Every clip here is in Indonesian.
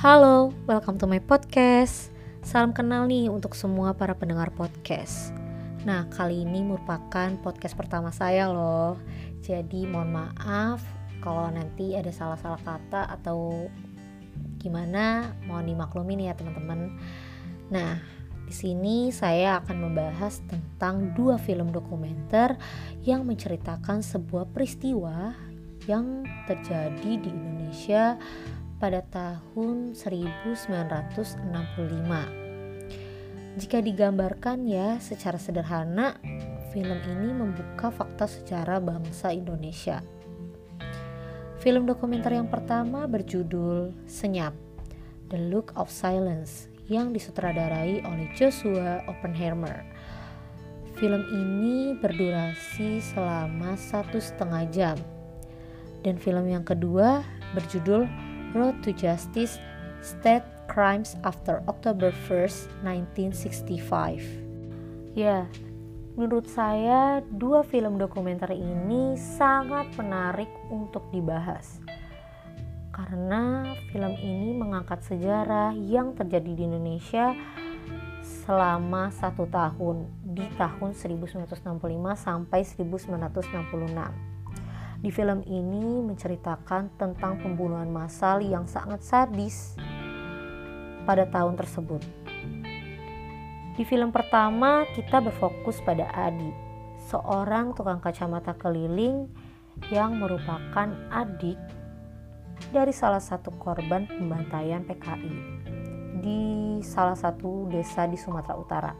Halo, welcome to my podcast. Salam kenal nih untuk semua para pendengar podcast. Nah, kali ini merupakan podcast pertama saya loh. Jadi mohon maaf kalau nanti ada salah-salah kata atau gimana, mohon dimaklumin ya teman-teman. Nah, di sini saya akan membahas tentang dua film dokumenter yang menceritakan sebuah peristiwa yang terjadi di Indonesia pada tahun 1965. Jika digambarkan ya secara sederhana, film ini membuka fakta sejarah bangsa Indonesia. Film dokumenter yang pertama berjudul Senyap, The Look of Silence yang disutradarai oleh Joshua Oppenheimer. Film ini berdurasi selama satu setengah jam. Dan film yang kedua berjudul Road to Justice State Crimes After October 1st, 1965. Ya, menurut saya dua film dokumenter ini sangat menarik untuk dibahas karena film ini mengangkat sejarah yang terjadi di Indonesia selama satu tahun di tahun 1965 sampai 1966. Di film ini menceritakan tentang pembunuhan massal yang sangat sadis pada tahun tersebut. Di film pertama kita berfokus pada Adi, seorang tukang kacamata keliling yang merupakan adik dari salah satu korban pembantaian PKI di salah satu desa di Sumatera Utara.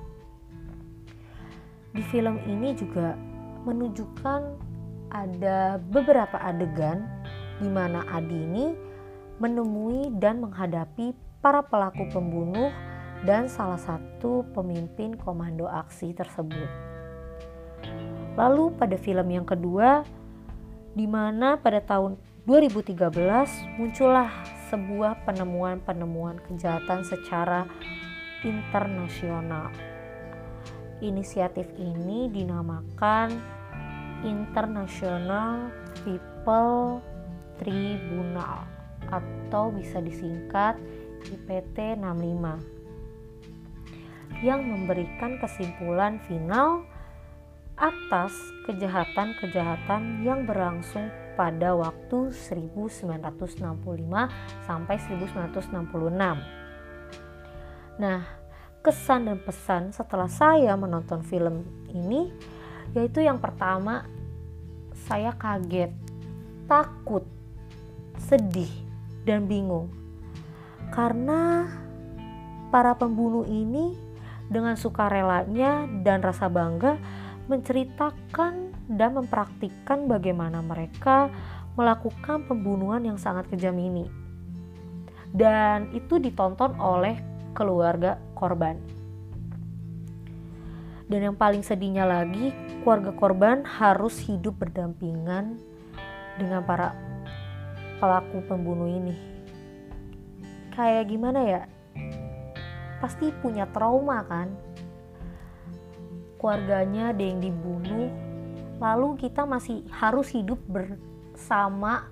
Di film ini juga menunjukkan ada beberapa adegan di mana Adi ini menemui dan menghadapi para pelaku pembunuh dan salah satu pemimpin komando aksi tersebut. Lalu pada film yang kedua, di mana pada tahun 2013 muncullah sebuah penemuan-penemuan kejahatan secara internasional. Inisiatif ini dinamakan International People Tribunal atau bisa disingkat IPT 65 yang memberikan kesimpulan final atas kejahatan-kejahatan yang berlangsung pada waktu 1965 sampai 1966. Nah, kesan dan pesan setelah saya menonton film ini yaitu yang pertama saya kaget, takut, sedih, dan bingung. Karena para pembunuh ini dengan sukarelanya dan rasa bangga menceritakan dan mempraktikkan bagaimana mereka melakukan pembunuhan yang sangat kejam ini. Dan itu ditonton oleh keluarga korban. Dan yang paling sedihnya lagi, keluarga korban harus hidup berdampingan dengan para pelaku pembunuh ini. Kayak gimana ya? Pasti punya trauma kan? keluarganya ada yang dibunuh lalu kita masih harus hidup bersama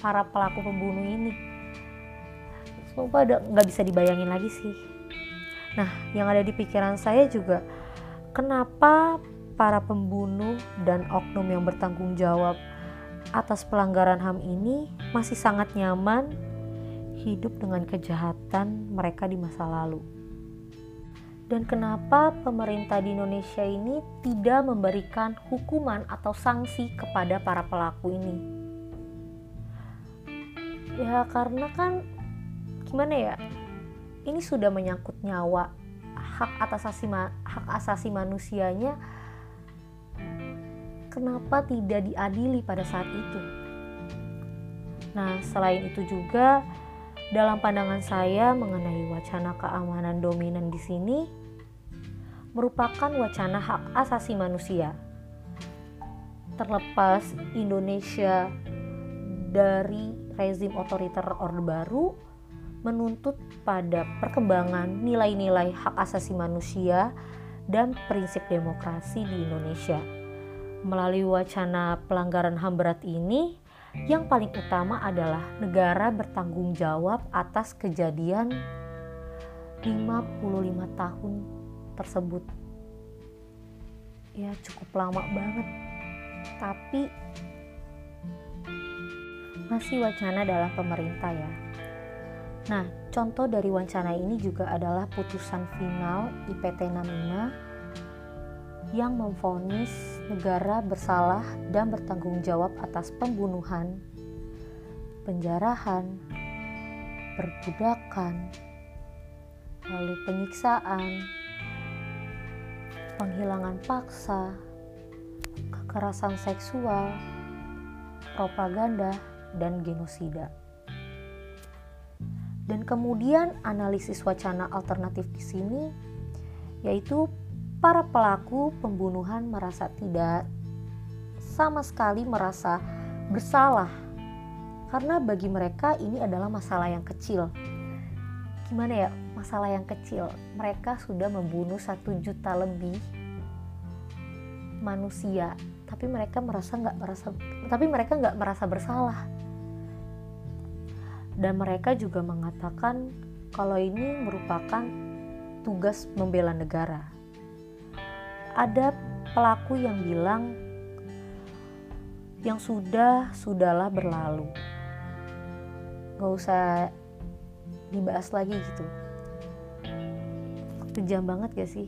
para pelaku pembunuh ini sumpah nggak bisa dibayangin lagi sih nah yang ada di pikiran saya juga kenapa para pembunuh dan oknum yang bertanggung jawab atas pelanggaran HAM ini masih sangat nyaman hidup dengan kejahatan mereka di masa lalu dan kenapa pemerintah di Indonesia ini tidak memberikan hukuman atau sanksi kepada para pelaku ini? Ya karena kan gimana ya? Ini sudah menyangkut nyawa hak asasi hak asasi manusianya. Kenapa tidak diadili pada saat itu? Nah, selain itu juga dalam pandangan saya mengenai wacana keamanan dominan di sini merupakan wacana hak asasi manusia. Terlepas Indonesia dari rezim otoriter Orde Baru menuntut pada perkembangan nilai-nilai hak asasi manusia dan prinsip demokrasi di Indonesia. Melalui wacana pelanggaran HAM berat ini, Yang paling utama adalah negara bertanggung jawab atas kejadian 55 tahun tersebut. Ya cukup lama banget. Tapi masih wacana dalam pemerintah ya. Nah, contoh dari wacana ini juga adalah putusan final IPT 65 yang memfonis negara bersalah dan bertanggung jawab atas pembunuhan, penjarahan, perbudakan, lalu penyiksaan, penghilangan paksa, kekerasan seksual, propaganda, dan genosida. Dan kemudian analisis wacana alternatif di sini yaitu para pelaku pembunuhan merasa tidak sama sekali merasa bersalah karena bagi mereka ini adalah masalah yang kecil. Gimana ya masalah yang kecil? Mereka sudah membunuh satu juta lebih manusia, tapi mereka merasa nggak merasa, tapi mereka nggak merasa bersalah dan mereka juga mengatakan kalau ini merupakan tugas membela negara. Ada pelaku yang bilang yang sudah sudahlah berlalu. Gak usah dibahas lagi gitu. Kejam banget gak sih?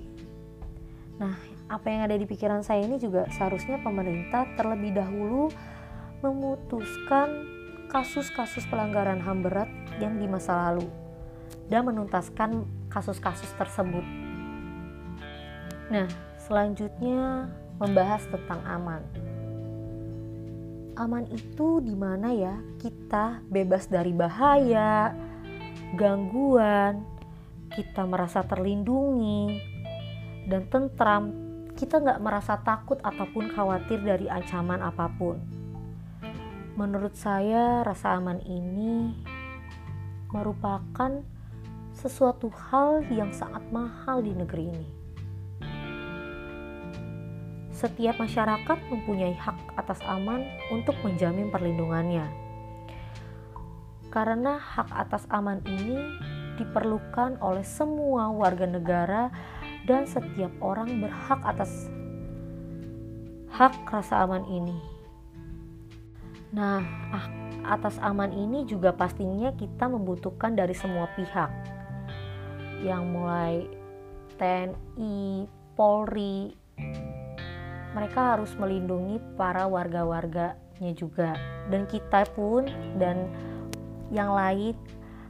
Nah, apa yang ada di pikiran saya ini juga seharusnya pemerintah terlebih dahulu memutuskan kasus-kasus pelanggaran HAM berat yang di masa lalu dan menuntaskan kasus-kasus tersebut. Nah, selanjutnya membahas tentang aman. Aman itu di mana ya kita bebas dari bahaya, gangguan, kita merasa terlindungi dan tentram. Kita nggak merasa takut ataupun khawatir dari ancaman apa pun Menurut saya, rasa aman ini merupakan sesuatu hal yang sangat mahal di negeri ini. Setiap masyarakat mempunyai hak atas aman untuk menjamin perlindungannya. Karena hak atas aman ini diperlukan oleh semua warga negara dan setiap orang berhak atas hak rasa aman ini. Nah, ah, atas aman ini juga pastinya kita membutuhkan dari semua pihak. Yang mulai TNI, Polri, mereka harus melindungi para warga-warganya juga. Dan kita pun dan yang lain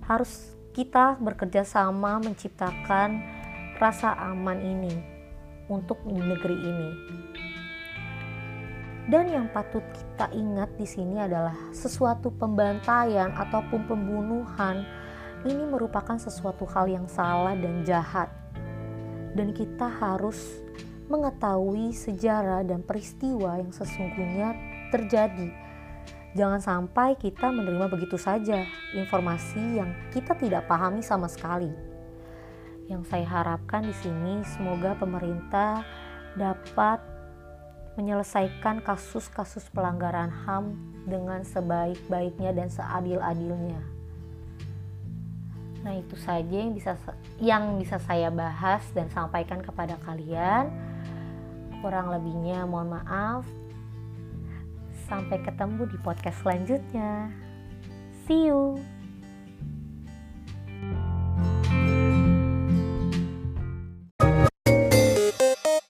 harus kita bekerja sama menciptakan rasa aman ini untuk negeri ini. Dan yang patut kita ingat di sini adalah sesuatu pembantaian ataupun pembunuhan ini merupakan sesuatu hal yang salah dan jahat. Dan kita harus mengetahui sejarah dan peristiwa yang sesungguhnya terjadi. Jangan sampai kita menerima begitu saja informasi yang kita tidak pahami sama sekali. Yang saya harapkan di sini semoga pemerintah dapat menyelesaikan kasus-kasus pelanggaran HAM dengan sebaik-baiknya dan seadil-adilnya. Nah, itu saja yang bisa yang bisa saya bahas dan sampaikan kepada kalian. Kurang lebihnya mohon maaf. Sampai ketemu di podcast selanjutnya. See you.